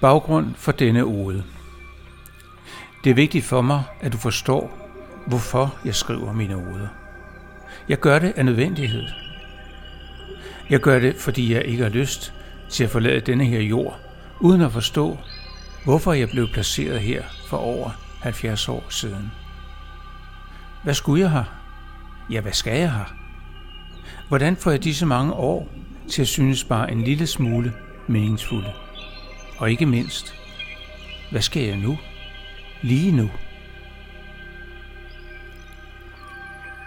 Baggrund for denne ode. Det er vigtigt for mig, at du forstår, hvorfor jeg skriver mine ode. Jeg gør det af nødvendighed. Jeg gør det, fordi jeg ikke har lyst til at forlade denne her jord, uden at forstå, hvorfor jeg blev placeret her for over 70 år siden. Hvad skulle jeg her? Ja, hvad skal jeg her? Hvordan får jeg disse mange år til at synes bare en lille smule meningsfulde? Og ikke mindst, hvad skal jeg nu? Lige nu.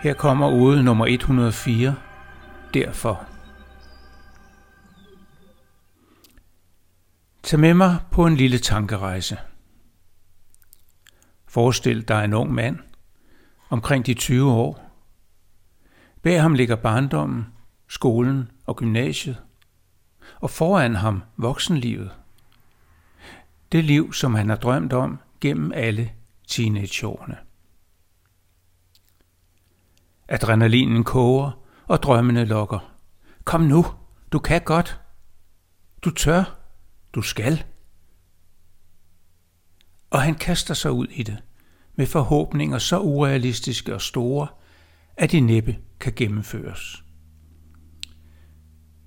Her kommer ude nummer 104. Derfor. Tag med mig på en lille tankerejse. Forestil dig en ung mand, omkring de 20 år. Bag ham ligger barndommen, skolen og gymnasiet, og foran ham voksenlivet. Det liv, som han har drømt om gennem alle teenageårene. Adrenalinen koger, og drømmene lokker. Kom nu, du kan godt. Du tør. Du skal. Og han kaster sig ud i det, med forhåbninger så urealistiske og store, at de næppe kan gennemføres.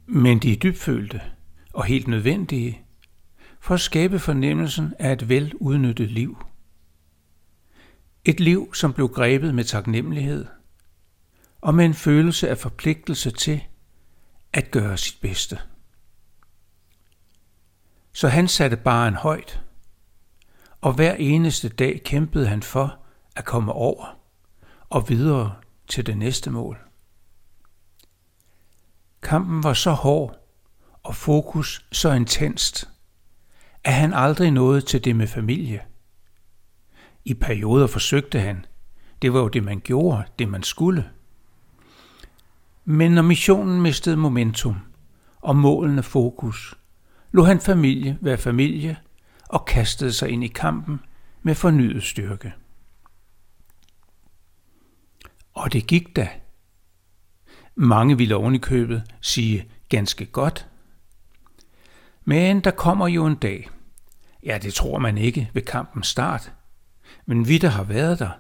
Men de er dybfølte og helt nødvendige for at skabe fornemmelsen af et veludnyttet liv. Et liv, som blev grebet med taknemmelighed og med en følelse af forpligtelse til at gøre sit bedste. Så han satte bare en højt, og hver eneste dag kæmpede han for at komme over og videre til det næste mål. Kampen var så hård og fokus så intenst, at han aldrig nåede til det med familie. I perioder forsøgte han. Det var jo det, man gjorde, det man skulle. Men når missionen mistede momentum og målene fokus, lå han familie være familie og kastede sig ind i kampen med fornyet styrke. Og det gik da. Mange ville ovenikøbet sige ganske godt. Men der kommer jo en dag. Ja, det tror man ikke ved kampens start. Men vi, der har været der,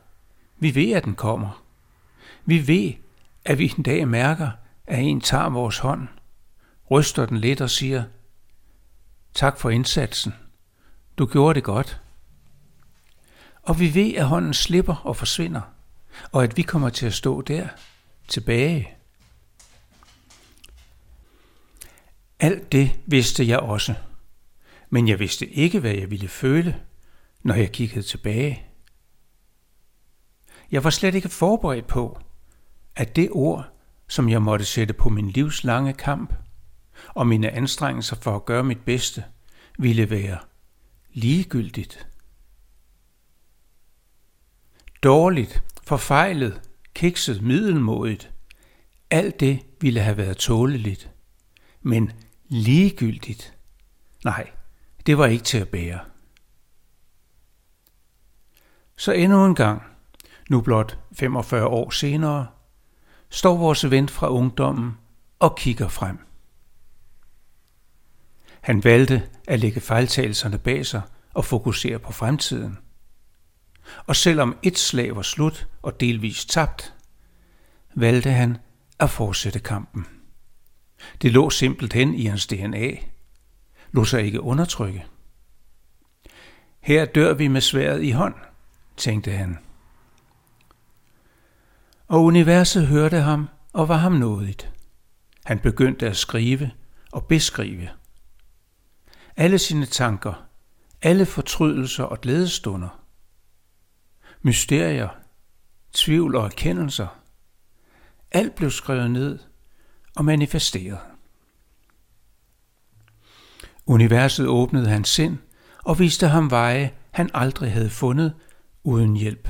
vi ved, at den kommer. Vi ved, at vi en dag mærker, at en tager vores hånd, ryster den lidt og siger, tak for indsatsen. Du gjorde det godt. Og vi ved, at hånden slipper og forsvinder, og at vi kommer til at stå der, tilbage. Alt det vidste jeg også, men jeg vidste ikke, hvad jeg ville føle, når jeg kiggede tilbage. Jeg var slet ikke forberedt på, at det ord, som jeg måtte sætte på min livslange kamp, og mine anstrengelser for at gøre mit bedste, ville være ligegyldigt. Dårligt, forfejlet, kikset, middelmodigt. Alt det ville have været tåleligt. Men ligegyldigt? Nej, det var ikke til at bære. Så endnu en gang, nu blot 45 år senere, står vores ven fra ungdommen og kigger frem. Han valgte at lægge fejltagelserne bag sig og fokusere på fremtiden. Og selvom et slag var slut og delvist tabt, valgte han at fortsætte kampen. Det lå simpelthen i hans DNA. Lå sig ikke undertrykke. Her dør vi med sværet i hånd, tænkte han. Og universet hørte ham og var ham nådigt. Han begyndte at skrive og beskrive. Alle sine tanker, alle fortrydelser og glædestunder. Mysterier, tvivl og erkendelser. Alt blev skrevet ned og manifesteret. Universet åbnede hans sind og viste ham veje, han aldrig havde fundet uden hjælp.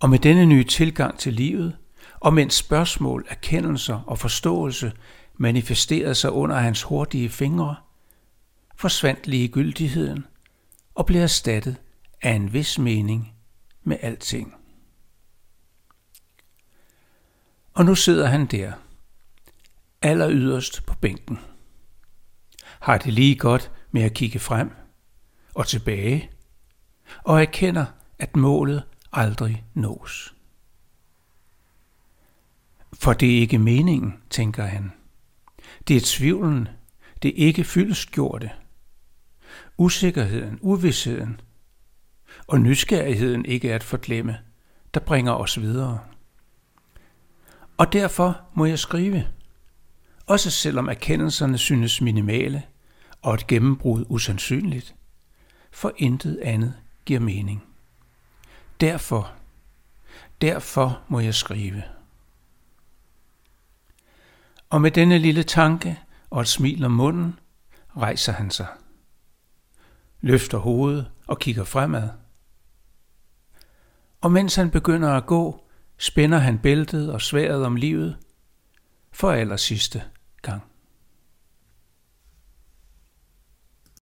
Og med denne nye tilgang til livet, og mens spørgsmål, erkendelser og forståelse manifesterede sig under hans hurtige fingre, forsvandt ligegyldigheden og blev erstattet af en vis mening med alting. Og nu sidder han der, aller yderst på bænken. Har det lige godt med at kigge frem og tilbage, og erkender, at målet aldrig nås. For det er ikke meningen, tænker han. Det er tvivlen, det er ikke fyldestgjorte. Usikkerheden, uvidsheden og nysgerrigheden ikke at forglemme, der bringer os videre. Og derfor må jeg skrive, også selvom erkendelserne synes minimale og et gennembrud usandsynligt, for intet andet giver mening. Derfor, derfor må jeg skrive. Og med denne lille tanke og et smil om munden, rejser han sig. Løfter hovedet og kigger fremad. Og mens han begynder at gå, spænder han bæltet og sværet om livet for allersidste gang.